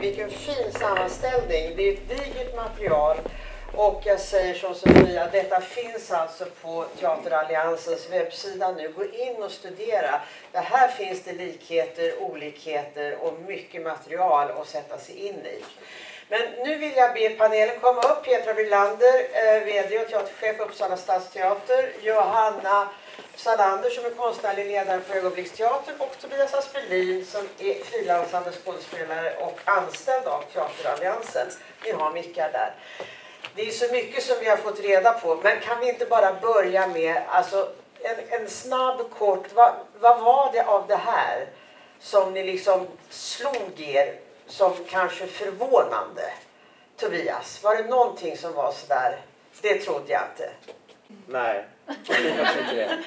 vilken fin sammanställning. Det är ett digert material. Och jag säger som Sofia, detta finns alltså på Teateralliansens webbsida nu. Gå in och studera. Det här finns det likheter, olikheter och mycket material att sätta sig in i. Men nu vill jag be panelen komma upp. Petra Bylander, eh, VD och teaterchef Uppsala stadsteater. Johanna Salander som är konstnärlig ledare på Ögonblicksteatern och Tobias Aspelin som är frilansande skådespelare och anställd av Teateralliansen. Vi har mickar där. Det är så mycket som vi har fått reda på, men kan vi inte bara börja med alltså, en, en snabb, kort, vad, vad var det av det här som ni liksom slog er som kanske förvånande? Tobias, var det någonting som var sådär, det trodde jag inte? Nej, det är faktiskt inte det.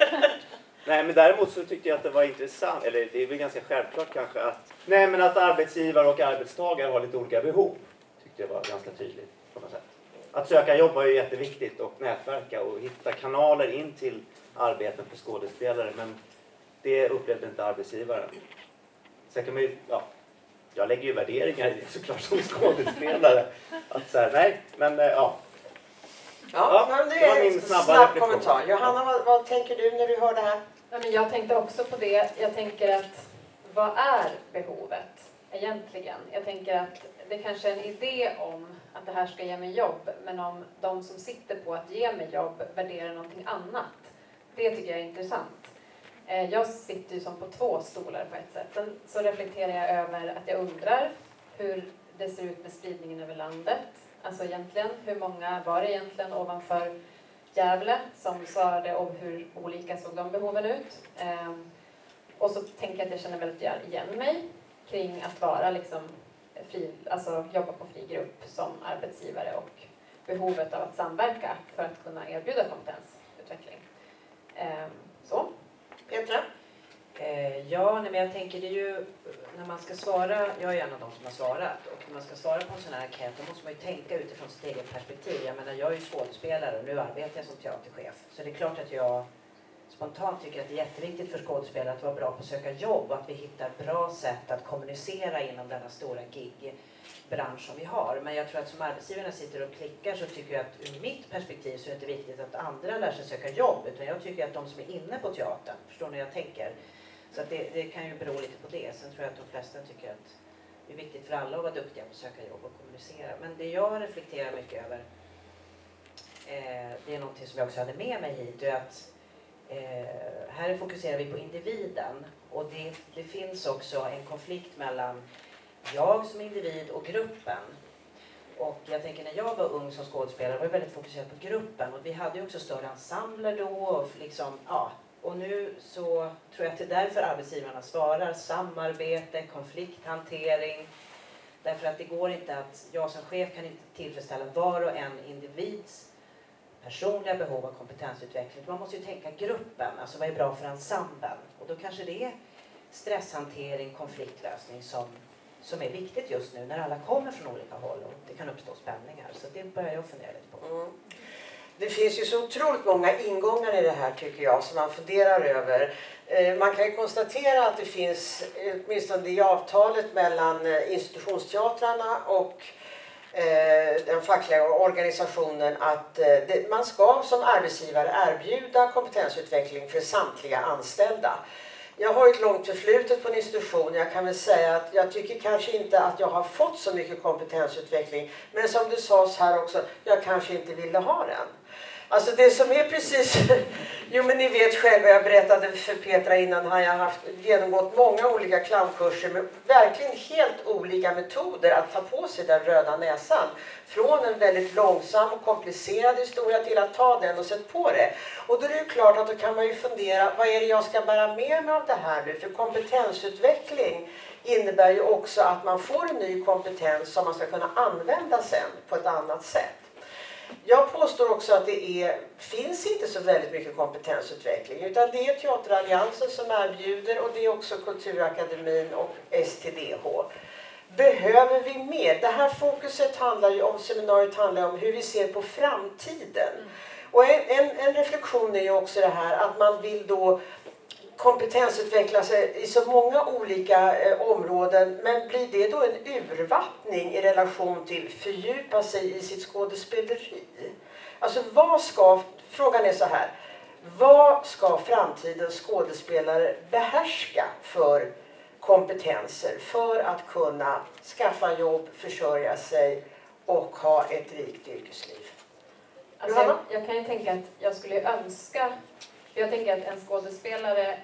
Nej, men däremot så tyckte jag att det var intressant, eller det är väl ganska självklart kanske att, nej men att arbetsgivare och arbetstagare har lite olika behov. Tyckte jag var ganska tydligt på något sätt. Att söka jobb var ju jätteviktigt och nätverka och hitta kanaler in till arbeten för skådespelare men det upplevde inte arbetsgivaren. Sen kan man ju, ja, jag lägger ju värderingar i det såklart som skådespelare. Att så här, nej, men eh, ja, Ja, Ja, men det det var är min en snabba snabb kommentar. Johanna, vad, vad tänker du när du hör det här? Ja, men jag tänkte också på det. Jag tänker att vad är behovet egentligen? Jag tänker att det kanske är en idé om att det här ska ge mig jobb, men om de som sitter på att ge mig jobb värderar någonting annat. Det tycker jag är intressant. Eh, Jag sitter ju som på två stolar på ett sätt. Sen så reflekterar jag över att jag undrar hur det ser ut med spridningen över landet. Alltså egentligen, hur många var det egentligen ovanför Gävle som svarade och hur olika såg de behoven ut. Ehm, och så tänker jag att jag känner väldigt igen mig kring att vara liksom fri, alltså jobba på fri grupp som arbetsgivare och behovet av att samverka för att kunna erbjuda kompetensutveckling. Ehm, så. Petra? Eh, ja, nej, men jag tänker det är ju när man ska svara, jag är en av de som har svarat och när man ska svara på en sån här enkät då måste man ju tänka utifrån sitt eget perspektiv. Jag menar jag är ju skådespelare och nu arbetar jag som teaterchef så det är klart att jag spontant tycker att det är jätteviktigt för skådespelare att vara bra på att söka jobb och att vi hittar bra sätt att kommunicera inom denna stora gigbransch som vi har. Men jag tror att som arbetsgivarna sitter och klickar så tycker jag att ur mitt perspektiv så är det inte viktigt att andra lär sig söka jobb utan jag tycker att de som är inne på teatern, förstår ni hur jag tänker? Så att det, det kan ju bero lite på det. Sen tror jag att de flesta tycker att det är viktigt för alla att vara duktiga på att söka jobb och kommunicera. Men det jag reflekterar mycket över, eh, det är någonting som jag också hade med mig hit, är att eh, här fokuserar vi på individen och det, det finns också en konflikt mellan jag som individ och gruppen. Och jag tänker när jag var ung som skådespelare var jag väldigt fokuserad på gruppen och vi hade ju också större ensembler då och liksom, ja. Och nu så tror jag att det är därför arbetsgivarna svarar samarbete, konflikthantering. Därför att det går inte att, jag som chef kan inte tillfredsställa var och en individs personliga behov av kompetensutveckling. Man måste ju tänka gruppen, alltså vad är bra för ensemblen? Och då kanske det är stresshantering, konfliktlösning som, som är viktigt just nu när alla kommer från olika håll och det kan uppstå spänningar. Så det börjar jag fundera lite på. Mm. Det finns ju så otroligt många ingångar i det här tycker jag som man funderar över. Eh, man kan ju konstatera att det finns, eh, åtminstone i avtalet mellan eh, institutionsteatrarna och den fackliga organisationen att man ska som arbetsgivare erbjuda kompetensutveckling för samtliga anställda. Jag har ett långt förflutet på en institution. Jag kan väl säga att jag tycker kanske inte att jag har fått så mycket kompetensutveckling. Men som det sades här också, jag kanske inte ville ha den. Alltså det som är precis, jo men ni vet själva, jag berättade för Petra innan, har jag haft genomgått många olika clownkurser med verkligen helt olika metoder att ta på sig den röda näsan. Från en väldigt långsam och komplicerad historia till att ta den och sätta på det. Och då är det klart att då kan man ju fundera, vad är det jag ska bära med mig av det här nu? För kompetensutveckling innebär ju också att man får en ny kompetens som man ska kunna använda sen på ett annat sätt. Jag påstår också att det är, finns inte så väldigt mycket kompetensutveckling utan det är Teateralliansen som erbjuder och det är också Kulturakademin och STDH. Behöver vi mer? Det här fokuset handlar ju om, seminariet handlar om hur vi ser på framtiden. Och en, en, en reflektion är ju också det här att man vill då kompetensutveckla sig i så många olika eh, områden. Men blir det då en urvattning i relation till fördjupa sig i sitt skådespeleri? Alltså vad ska, frågan är så här. Vad ska framtidens skådespelare behärska för kompetenser för att kunna skaffa jobb, försörja sig och ha ett rikt yrkesliv? Alltså jag, jag, kan ju tänka att jag skulle önska, jag tänker att en skådespelare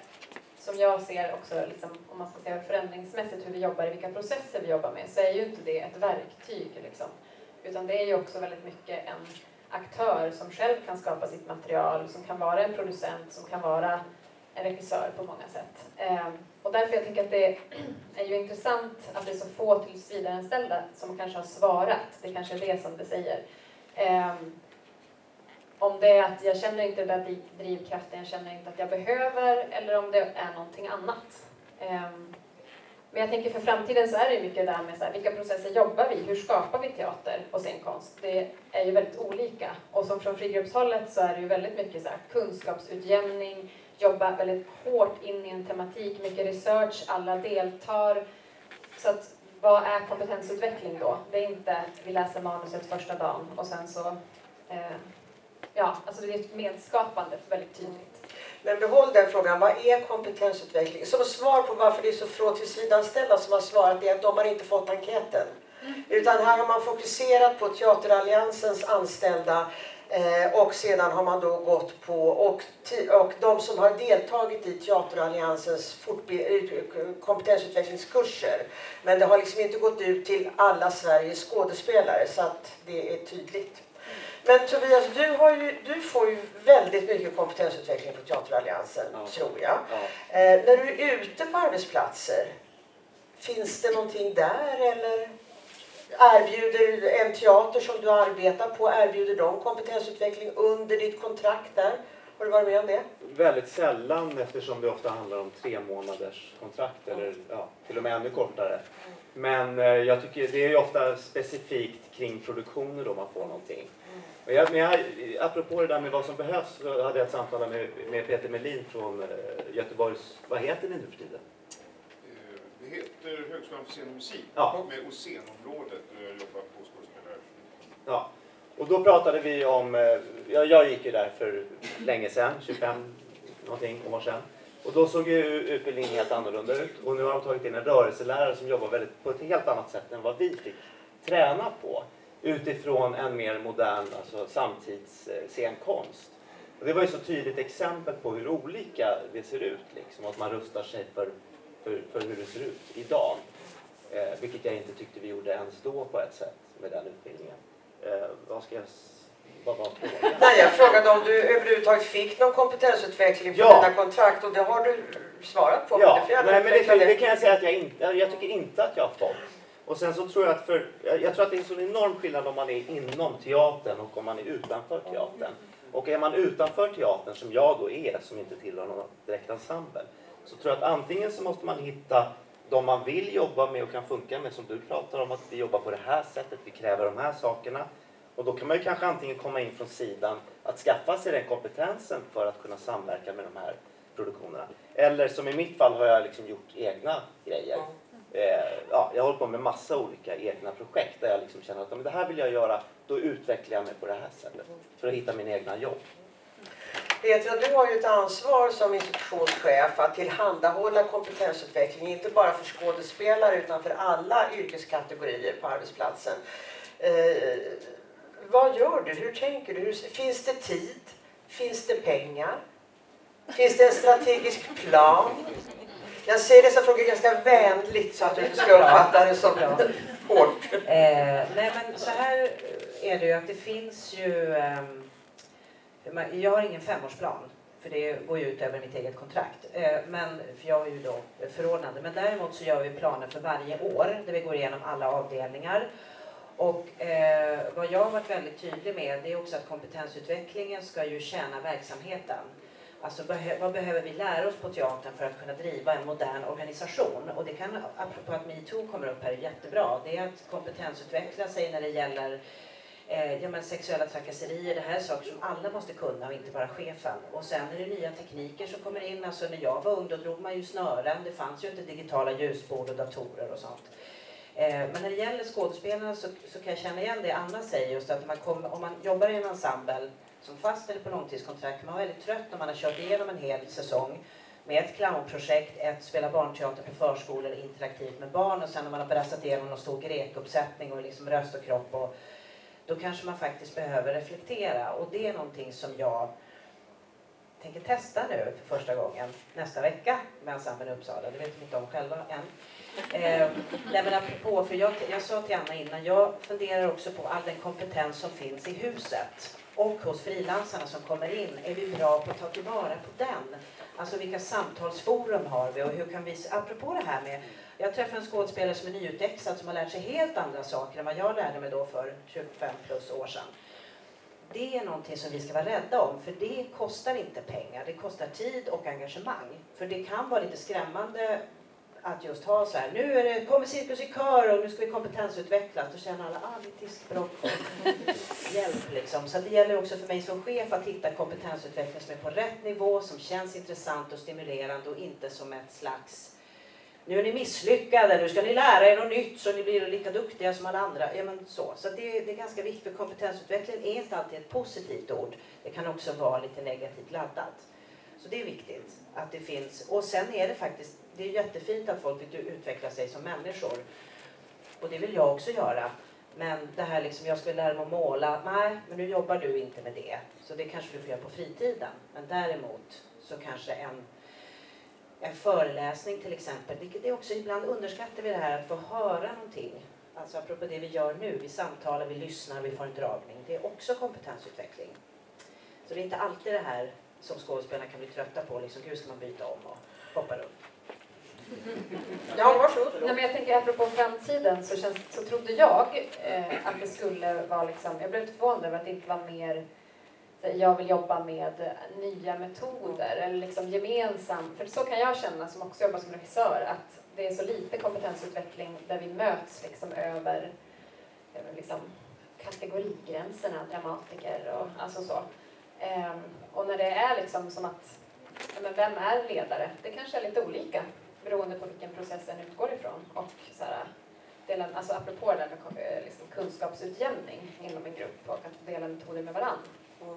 som jag ser också, liksom, om man ska säga förändringsmässigt hur vi jobbar, i vilka processer vi jobbar med, så är ju inte det ett verktyg. Liksom. Utan det är ju också väldigt mycket en aktör som själv kan skapa sitt material, som kan vara en producent, som kan vara en regissör på många sätt. Eh, och därför jag tänker att det är ju intressant att det är så få tillsvidareanställda som kanske har svarat. Det kanske är det som det säger. Eh, om det är att jag känner inte den där drivkraften, jag känner inte att jag behöver, eller om det är någonting annat. Ehm, men jag tänker för framtiden så är det mycket det här med så här, vilka processer jobbar vi? Hur skapar vi teater och scenkonst? Det är ju väldigt olika. Och som från frigruppshållet så är det ju väldigt mycket så här, kunskapsutjämning, jobba väldigt hårt in i en tematik, mycket research, alla deltar. Så att, vad är kompetensutveckling då? Det är inte att vi läser manuset första dagen och sen så... Eh, ja, alltså det är ett medskapande väldigt tydligt. Men behåll den frågan, vad är kompetensutveckling? Som svar på varför det är så få tillsvidareanställda som har svarat är att de har inte fått enkäten. Mm. Utan här har man fokuserat på Teateralliansens anställda Eh, och sedan har man då gått på, och, och de som har deltagit i Teateralliansens kompetensutvecklingskurser. Men det har liksom inte gått ut till alla Sveriges skådespelare så att det är tydligt. Men Tobias, du, ju, du får ju väldigt mycket kompetensutveckling på Teateralliansen, ja. tror jag. Ja. Eh, när du är ute på arbetsplatser, finns det någonting där eller? erbjuder en teater som du arbetar på, erbjuder de kompetensutveckling under ditt kontrakt där? Har du varit med om det? Väldigt sällan eftersom det ofta handlar om tre månaders kontrakt eller ja, till och med ännu kortare. Men eh, jag tycker det är ofta specifikt kring produktioner då man får någonting. Men jag, men jag, apropå det där med vad som behövs så hade jag ett samtal med, med Peter Melin från eh, Göteborgs, vad heter ni nu för tiden? Det heter Högskolan för scen och musik ja. med OSCEN-området där jag jobbar på skådespelare. Ja. Och då pratade vi om, eh, jag, jag gick ju där för länge sedan, 25 någonting år sedan. Och då såg ju utbildningen helt annorlunda ut och nu har de tagit in en rörelselärare som jobbar väldigt, på ett helt annat sätt än vad vi fick träna på utifrån en mer modern alltså samtidsscenkonst. Och det var ju så tydligt exempel på hur olika det ser ut, liksom, att man rustar sig för för, för hur det ser ut idag. Eh, vilket jag inte tyckte vi gjorde ens då på ett sätt med den utbildningen. Eh, vad ska jag vad var frågan? Nej, jag frågade om du överhuvudtaget fick någon kompetensutveckling på ja. dina kontrakt och det har du svarat på. Ja, men det, Nej, men det, det, kan jag säga att jag inte, jag tycker inte att jag har fått. Och sen så tror jag att för, jag tror att det är en sån enorm skillnad om man är inom teatern och om man är utanför teatern. Och är man utanför teatern som jag då är, som inte tillhör någon direkt ensemble, så tror jag att antingen så måste man hitta de man vill jobba med och kan funka med, som du pratar om, att vi jobbar på det här sättet, vi kräver de här sakerna. Och då kan man ju kanske antingen komma in från sidan att skaffa sig den kompetensen för att kunna samverka med de här produktionerna. Eller som i mitt fall har jag liksom gjort egna grejer. Eh, ja, jag håller på med massa olika egna projekt där jag liksom känner att det här vill jag göra, då utvecklar jag mig på det här sättet för att hitta mina egna jobb. Petra, du har ju ett ansvar som institutionschef att tillhandahålla kompetensutveckling, inte bara för skådespelare utan för alla yrkeskategorier på arbetsplatsen. Eh, vad gör du? Hur tänker du? Finns det tid? Finns det pengar? Finns det en strategisk plan? Jag säger dessa frågor ganska vänligt så att du inte ska uppfatta det som hårt. Eh, nej men så här är det ju att det finns ju um jag har ingen femårsplan, för det går ju ut över mitt eget kontrakt. Eh, men, för jag är ju då förordnande. Men däremot så gör vi planer för varje år där vi går igenom alla avdelningar. Och eh, vad jag har varit väldigt tydlig med det är också att kompetensutvecklingen ska ju tjäna verksamheten. Alltså vad behöver vi lära oss på teatern för att kunna driva en modern organisation? Och det kan, apropå att metoo kommer upp här, jättebra. Det är att kompetensutveckla sig när det gäller Eh, ja, men sexuella trakasserier, det här är saker som alla måste kunna och inte bara chefen. Och sen är det nya tekniker som kommer in. Alltså när jag var ung då drog man ju snören. Det fanns ju inte digitala ljusbord och datorer och sånt. Eh, men när det gäller skådespelarna så, så kan jag känna igen det Anna säger just att man kommer, om man jobbar i en ensemble som fast eller på långtidskontrakt, man är väldigt trött när man har kört igenom en hel säsong med ett clownprojekt, ett spela barnteater på förskolor interaktivt med barn och sen när man har brassat igenom någon stor grekuppsättning och liksom röst och kropp och då kanske man faktiskt behöver reflektera och det är någonting som jag tänker testa nu för första gången nästa vecka med ensemblen i Uppsala. Det vet de inte om själva än. Eh, nej men apropå, för jag, jag sa till Anna innan, jag funderar också på all den kompetens som finns i huset och hos frilansarna som kommer in. Är vi bra på att ta tillvara på den? Alltså vilka samtalsforum har vi och hur kan vi, apropå det här med jag träffade en skådespelare som är nyutexad som har lärt sig helt andra saker än vad jag lärde mig då för 25 plus år sedan. Det är någonting som vi ska vara rädda om för det kostar inte pengar, det kostar tid och engagemang. För det kan vara lite skrämmande att just ha så här, nu är det, kommer cirkus i kör och nu ska vi kompetensutvecklas. Då känner alla, ah, det är diskbråck hjälp liksom. Så det gäller också för mig som chef att hitta kompetensutveckling som är på rätt nivå, som känns intressant och stimulerande och inte som ett slags nu är ni misslyckade, nu ska ni lära er något nytt så ni blir lika duktiga som alla andra. Ja, men så så det, det är ganska viktigt, för kompetensutveckling är inte alltid ett positivt ord. Det kan också vara lite negativt laddat. Så det är viktigt att det finns. Och sen är det faktiskt, det är jättefint att folk vill utveckla sig som människor. Och det vill jag också göra. Men det här liksom, jag skulle lära mig att måla, nej, men nu jobbar du inte med det. Så det kanske du får göra på fritiden. Men däremot så kanske en en föreläsning till exempel, vilket är också ibland underskattar vi det här att få höra någonting. Alltså apropå det vi gör nu, vi samtalar, vi lyssnar, vi får en dragning. Det är också kompetensutveckling. Så det är inte alltid det här som skådespelarna kan bli trötta på, liksom hur ska man byta om och hoppa runt. Ja, varsågod. Nej, men jag tänker apropå framtiden så, känns, så trodde jag eh, att det skulle vara liksom, jag blev lite förvånad över att det inte var mer jag vill jobba med nya metoder eller liksom gemensam, för så kan jag känna som också jobbar som regissör att det är så lite kompetensutveckling där vi möts liksom över eh, liksom kategorigränserna, dramatiker och alltså så. Um, och när det är liksom som att, men vem är ledare? Det kanske är lite olika beroende på vilken process den utgår ifrån och så här, delen, alltså apropå det där med eh, liksom kunskapsutjämning inom en grupp och att dela metoder med varandra. Mm.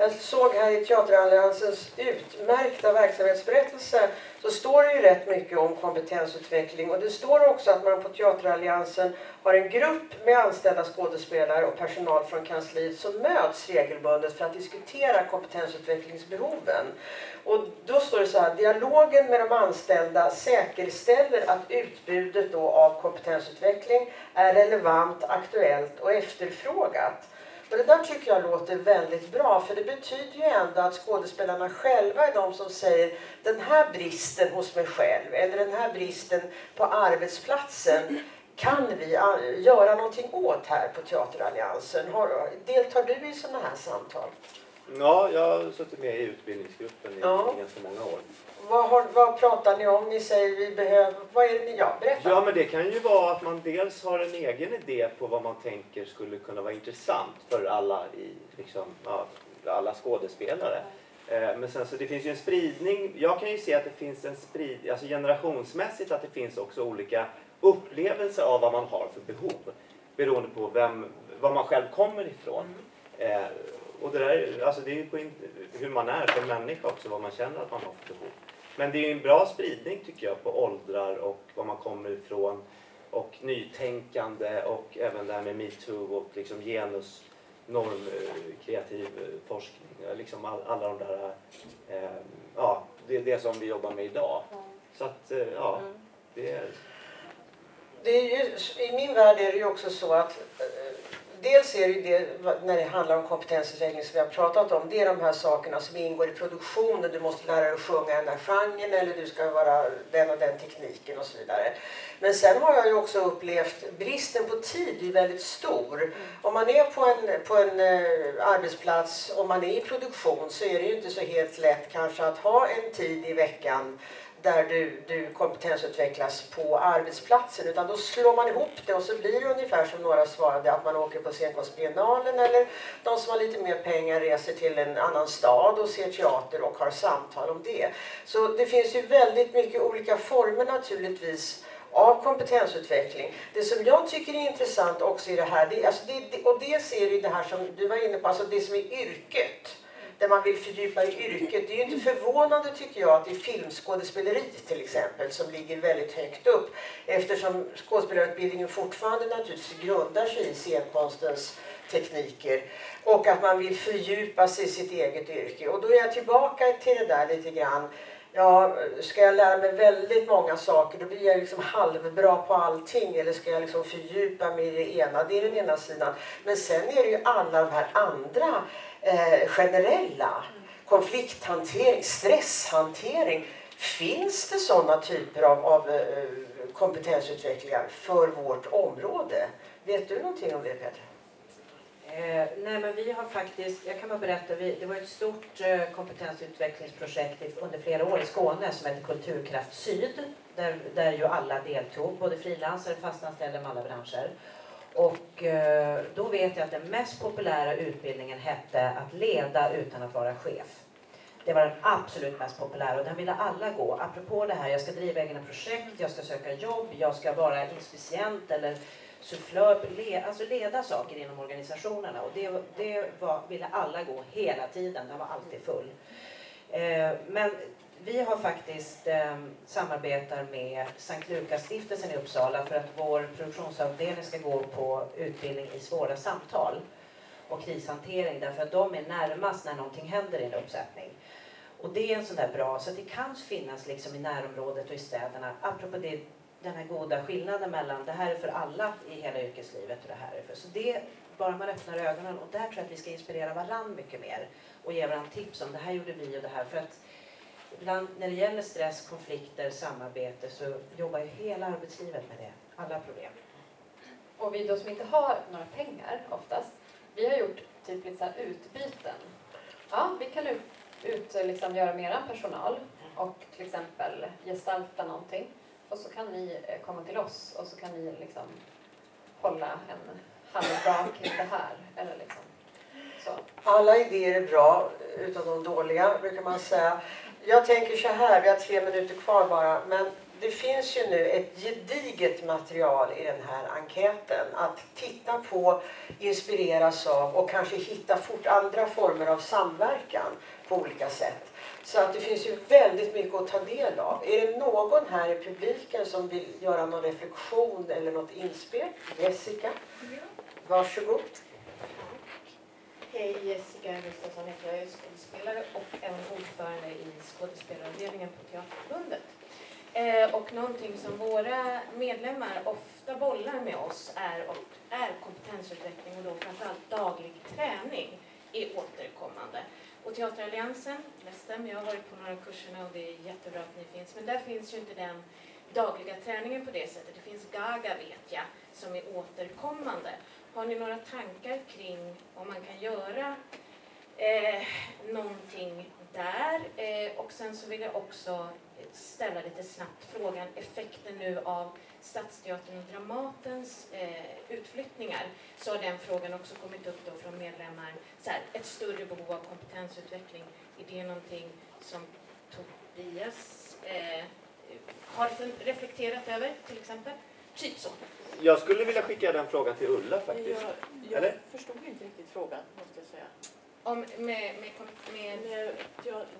Jag såg här i Teateralliansens utmärkta verksamhetsberättelse så står det ju rätt mycket om kompetensutveckling och det står också att man på Teateralliansen har en grupp med anställda skådespelare och personal från kansliet som möts regelbundet för att diskutera kompetensutvecklingsbehoven. Och då står det så här, dialogen med de anställda säkerställer att utbudet då av kompetensutveckling är relevant, aktuellt och efterfrågat. Och det där tycker jag låter väldigt bra för det betyder ju ändå att skådespelarna själva är de som säger den här bristen hos mig själv eller den här bristen på arbetsplatsen kan vi äh, göra någonting åt här på Teateralliansen? Har, deltar du i sådana här samtal? Ja, jag har suttit med i utbildningsgruppen i ja. ganska många år. Vad, har, vad, pratar ni om? Ni säger vi behöver... Vad är det ni... Ja, berätta. Ja, men det kan ju vara att man dels har en egen idé på vad man tänker skulle kunna vara intressant för alla, i, liksom, ja, alla skådespelare. Eh, men sen så det finns ju en spridning. Jag kan ju se att det finns en spridning, alltså generationsmässigt att det finns också olika upplevelser av vad man har för behov. Beroende på vem, var man själv kommer ifrån. Mm. Eh, och det, där, alltså det är ju på hur man är som människa också, vad man känner att man har för behov. Men det är en bra spridning tycker jag på åldrar och var man kommer ifrån och nytänkande och även det här med metoo och liksom genus normkreativ eh, eh, forskning. Liksom all, alla de där, eh, ja, det är det som vi jobbar med idag. Så att, eh, ja, mm. det är... Det är ju, I min värld är det ju också så att eh, dels är det det när det handlar om kompetensutveckling som vi har pratat om. Det är de här sakerna som ingår i produktionen. Du måste lära dig att sjunga den här genren eller du ska vara den och den tekniken och så vidare. Men sen har jag ju också upplevt bristen på tid är väldigt stor. Om man är på en, på en eh, arbetsplats, om man är i produktion så är det ju inte så helt lätt kanske att ha en tid i veckan där du, du kompetensutvecklas på arbetsplatsen utan då slår man ihop det och så blir det ungefär som några svarade att man åker på scenkonstbiennalen eller de som har lite mer pengar reser till en annan stad och ser teater och har samtal om det. Så det finns ju väldigt mycket olika former naturligtvis av kompetensutveckling. Det som jag tycker är intressant också i det här, det, alltså det, och dels är det det här som du var inne på, alltså det som är yrket där man vill fördjupa i yrket. Det är ju inte förvånande tycker jag att det är filmskådespeleri till exempel som ligger väldigt högt upp eftersom skådespelarutbildningen fortfarande naturligtvis grundar sig i scenkonstens tekniker och att man vill fördjupa sig i sitt eget yrke. Och då är jag tillbaka till det där lite grann ja, ska jag lära mig väldigt många saker då blir jag liksom halvbra på allting eller ska jag liksom fördjupa mig i det ena? Det är den ena sidan. Men sen är det ju alla de här andra eh, generella. Konflikthantering, stresshantering. Finns det sådana typer av, av eh, kompetensutvecklingar för vårt område? Vet du någonting om det Peter? Eh, nej men vi har faktiskt, jag kan bara berätta, vi, det var ett stort eh, kompetensutvecklingsprojekt under flera år i Skåne som hette Kulturkraft Syd. Där, där ju alla deltog, både frilansare, fastanställda med alla branscher. Och eh, då vet jag att den mest populära utbildningen hette att leda utan att vara chef. Det var den absolut mest populära och den ville alla gå. Apropå det här, jag ska driva egna projekt, jag ska söka jobb, jag ska vara inspicient eller sufflör, le, alltså leda saker inom organisationerna. Och det, det var, ville alla gå hela tiden, den var alltid full. Eh, men vi har faktiskt eh, samarbetar med Sankt Lukas-stiftelsen i Uppsala för att vår produktionsavdelning ska gå på utbildning i svåra samtal och krishantering därför att de är närmast när någonting händer i en uppsättning. Och det är en sån där bra, så att det kan finnas liksom i närområdet och i städerna, apropå det, den här goda skillnaden mellan det här är för alla i hela yrkeslivet och det här är för... Så det, bara man öppnar ögonen, och där tror jag att vi ska inspirera varandra mycket mer och ge varandra tips om det här gjorde vi och det här. För att ibland när det gäller stress, konflikter, samarbete så jobbar ju hela arbetslivet med det, alla problem. Och vi då som inte har några pengar oftast, vi har gjort typ lite så utbyten. Ja, vi kan ut, ut liksom, göra mera personal och till exempel gestalta någonting. Och så kan ni eh, komma till oss och så kan ni liksom hålla en halvdag kring det här. Eller liksom, så. Alla idéer är bra, utom de dåliga brukar man säga. Jag tänker så här, vi har tre minuter kvar bara, men det finns ju nu ett gediget material i den här enkäten att titta på, inspireras av och kanske hitta fort andra former av samverkan på olika sätt. Så att det finns ju väldigt mycket att ta del av. Är det någon här i publiken som vill göra någon reflektion eller något inspel? Jessica? Varsågod. Hej, Jessica Gustafsson heter jag. Jag är skådespelare och även ordförande i skådespelaravdelningen på Teaterförbundet. Eh, och någonting som våra medlemmar ofta bollar med oss är, och är kompetensutveckling och då framförallt daglig träning är återkommande. Och Teateralliansen, ledsen, jag har varit på några kurserna och det är jättebra att ni finns, men där finns ju inte den dagliga träningen på det sättet. Det finns Gaga vet jag, som är återkommande. Har ni några tankar kring om man kan göra eh, någonting där? Eh, och sen så vill jag också ställa lite snabbt frågan effekten nu av Stadsteatern och Dramatens eh, utflyttningar så har den frågan också kommit upp då från medlemmar. Så här, ett större behov av kompetensutveckling. Är det någonting som Tobias eh, har reflekterat över till exempel? Typ så. Jag skulle vilja skicka den frågan till Ulla faktiskt. Jag, jag Eller? förstod inte riktigt frågan, måste jag säga. Om, med, med, med, Med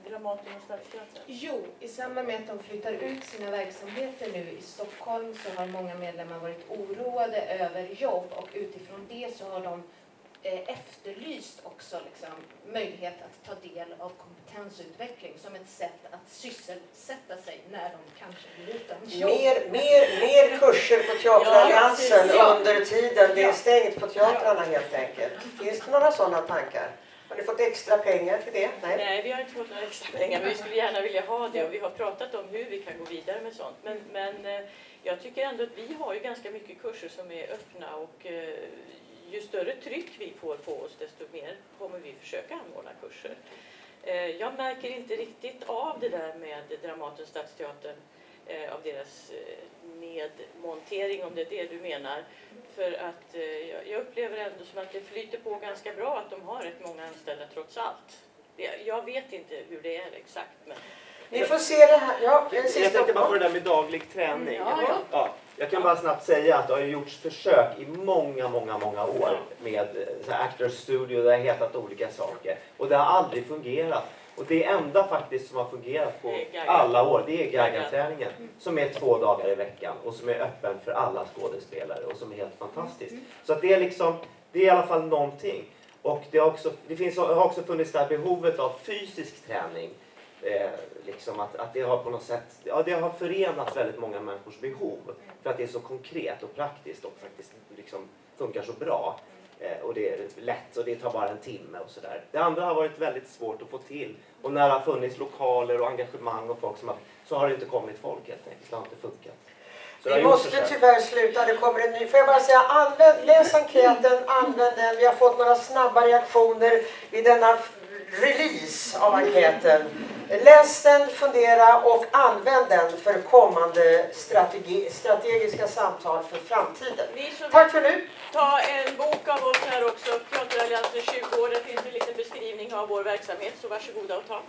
Dramaten och Stadsteatern? Jo, i samband med att de flyttar ut sina verksamheter nu i Stockholm så har många medlemmar varit oroade över jobb och utifrån det så har de efterlyst också liksom, möjlighet att ta del av kompetensutveckling som ett sätt att sysselsätta sig när de kanske blir utan jobb. Mer, mer, mer kurser på Teateralliansen Ja, under tiden det är stängt på teatrarna helt enkelt. Finns det några sådana tankar? Har ni fått extra pengar till det? Nej? Nej, vi har inte fått några extra pengar, men vi skulle gärna vilja ha det och vi har pratat om hur vi kan gå vidare med sånt. Men, men eh, jag tycker ändå att vi har ju ganska mycket kurser som är öppna och eh, ju större tryck vi får på oss desto mer kommer vi försöka anordna kurser. Eh, jag märker inte riktigt av det där med Dramaten och Stadsteatern, eh, av deras eh, nedmontering om det är det du menar. För att jag upplever ändå som att det flyter på ganska bra att de har rätt många anställda trots allt. Jag vet inte hur det är exakt men vi får se det här. Ja, jag tänkte bara på det där med daglig träning. Ja, ja. ja jag kan bara snabbt säga att det har gjorts försök i många, många, många år med så Actors Studio, det har hetat olika saker. Och det har aldrig fungerat. Och det enda faktiskt som har fungerat på alla år, det är Gaga-träningen. Som är två dagar i veckan och som är öppen för alla skådespelare och som är helt fantastisk. Så att det är liksom, det är i alla fall någonting. Och det har också, det finns, har också funnits det här behovet av fysisk träning Eh, liksom att, att det har på något sätt ja, det har förenat väldigt många människors behov. För att det är så konkret och praktiskt och faktiskt liksom funkar så bra. Eh, och det är lätt och det tar bara en timme och sådär. Det andra har varit väldigt svårt att få till. Och när det har funnits lokaler och engagemang och folk som har, så har det inte kommit folk helt enkelt. Det har inte funkat. Så vi måste tyvärr sluta, det kommer en ny. Får jag bara säga, använd, läs enkäten, använd den. Vi har fått några snabba reaktioner vid denna release av enkäten. Läs den, fundera och använd den för kommande strategi, strategiska samtal för framtiden. Tack för nu! Ta en bok av oss här också, Teateralliansen 20 år. Där finns en liten beskrivning av vår verksamhet, så varsågoda och ta.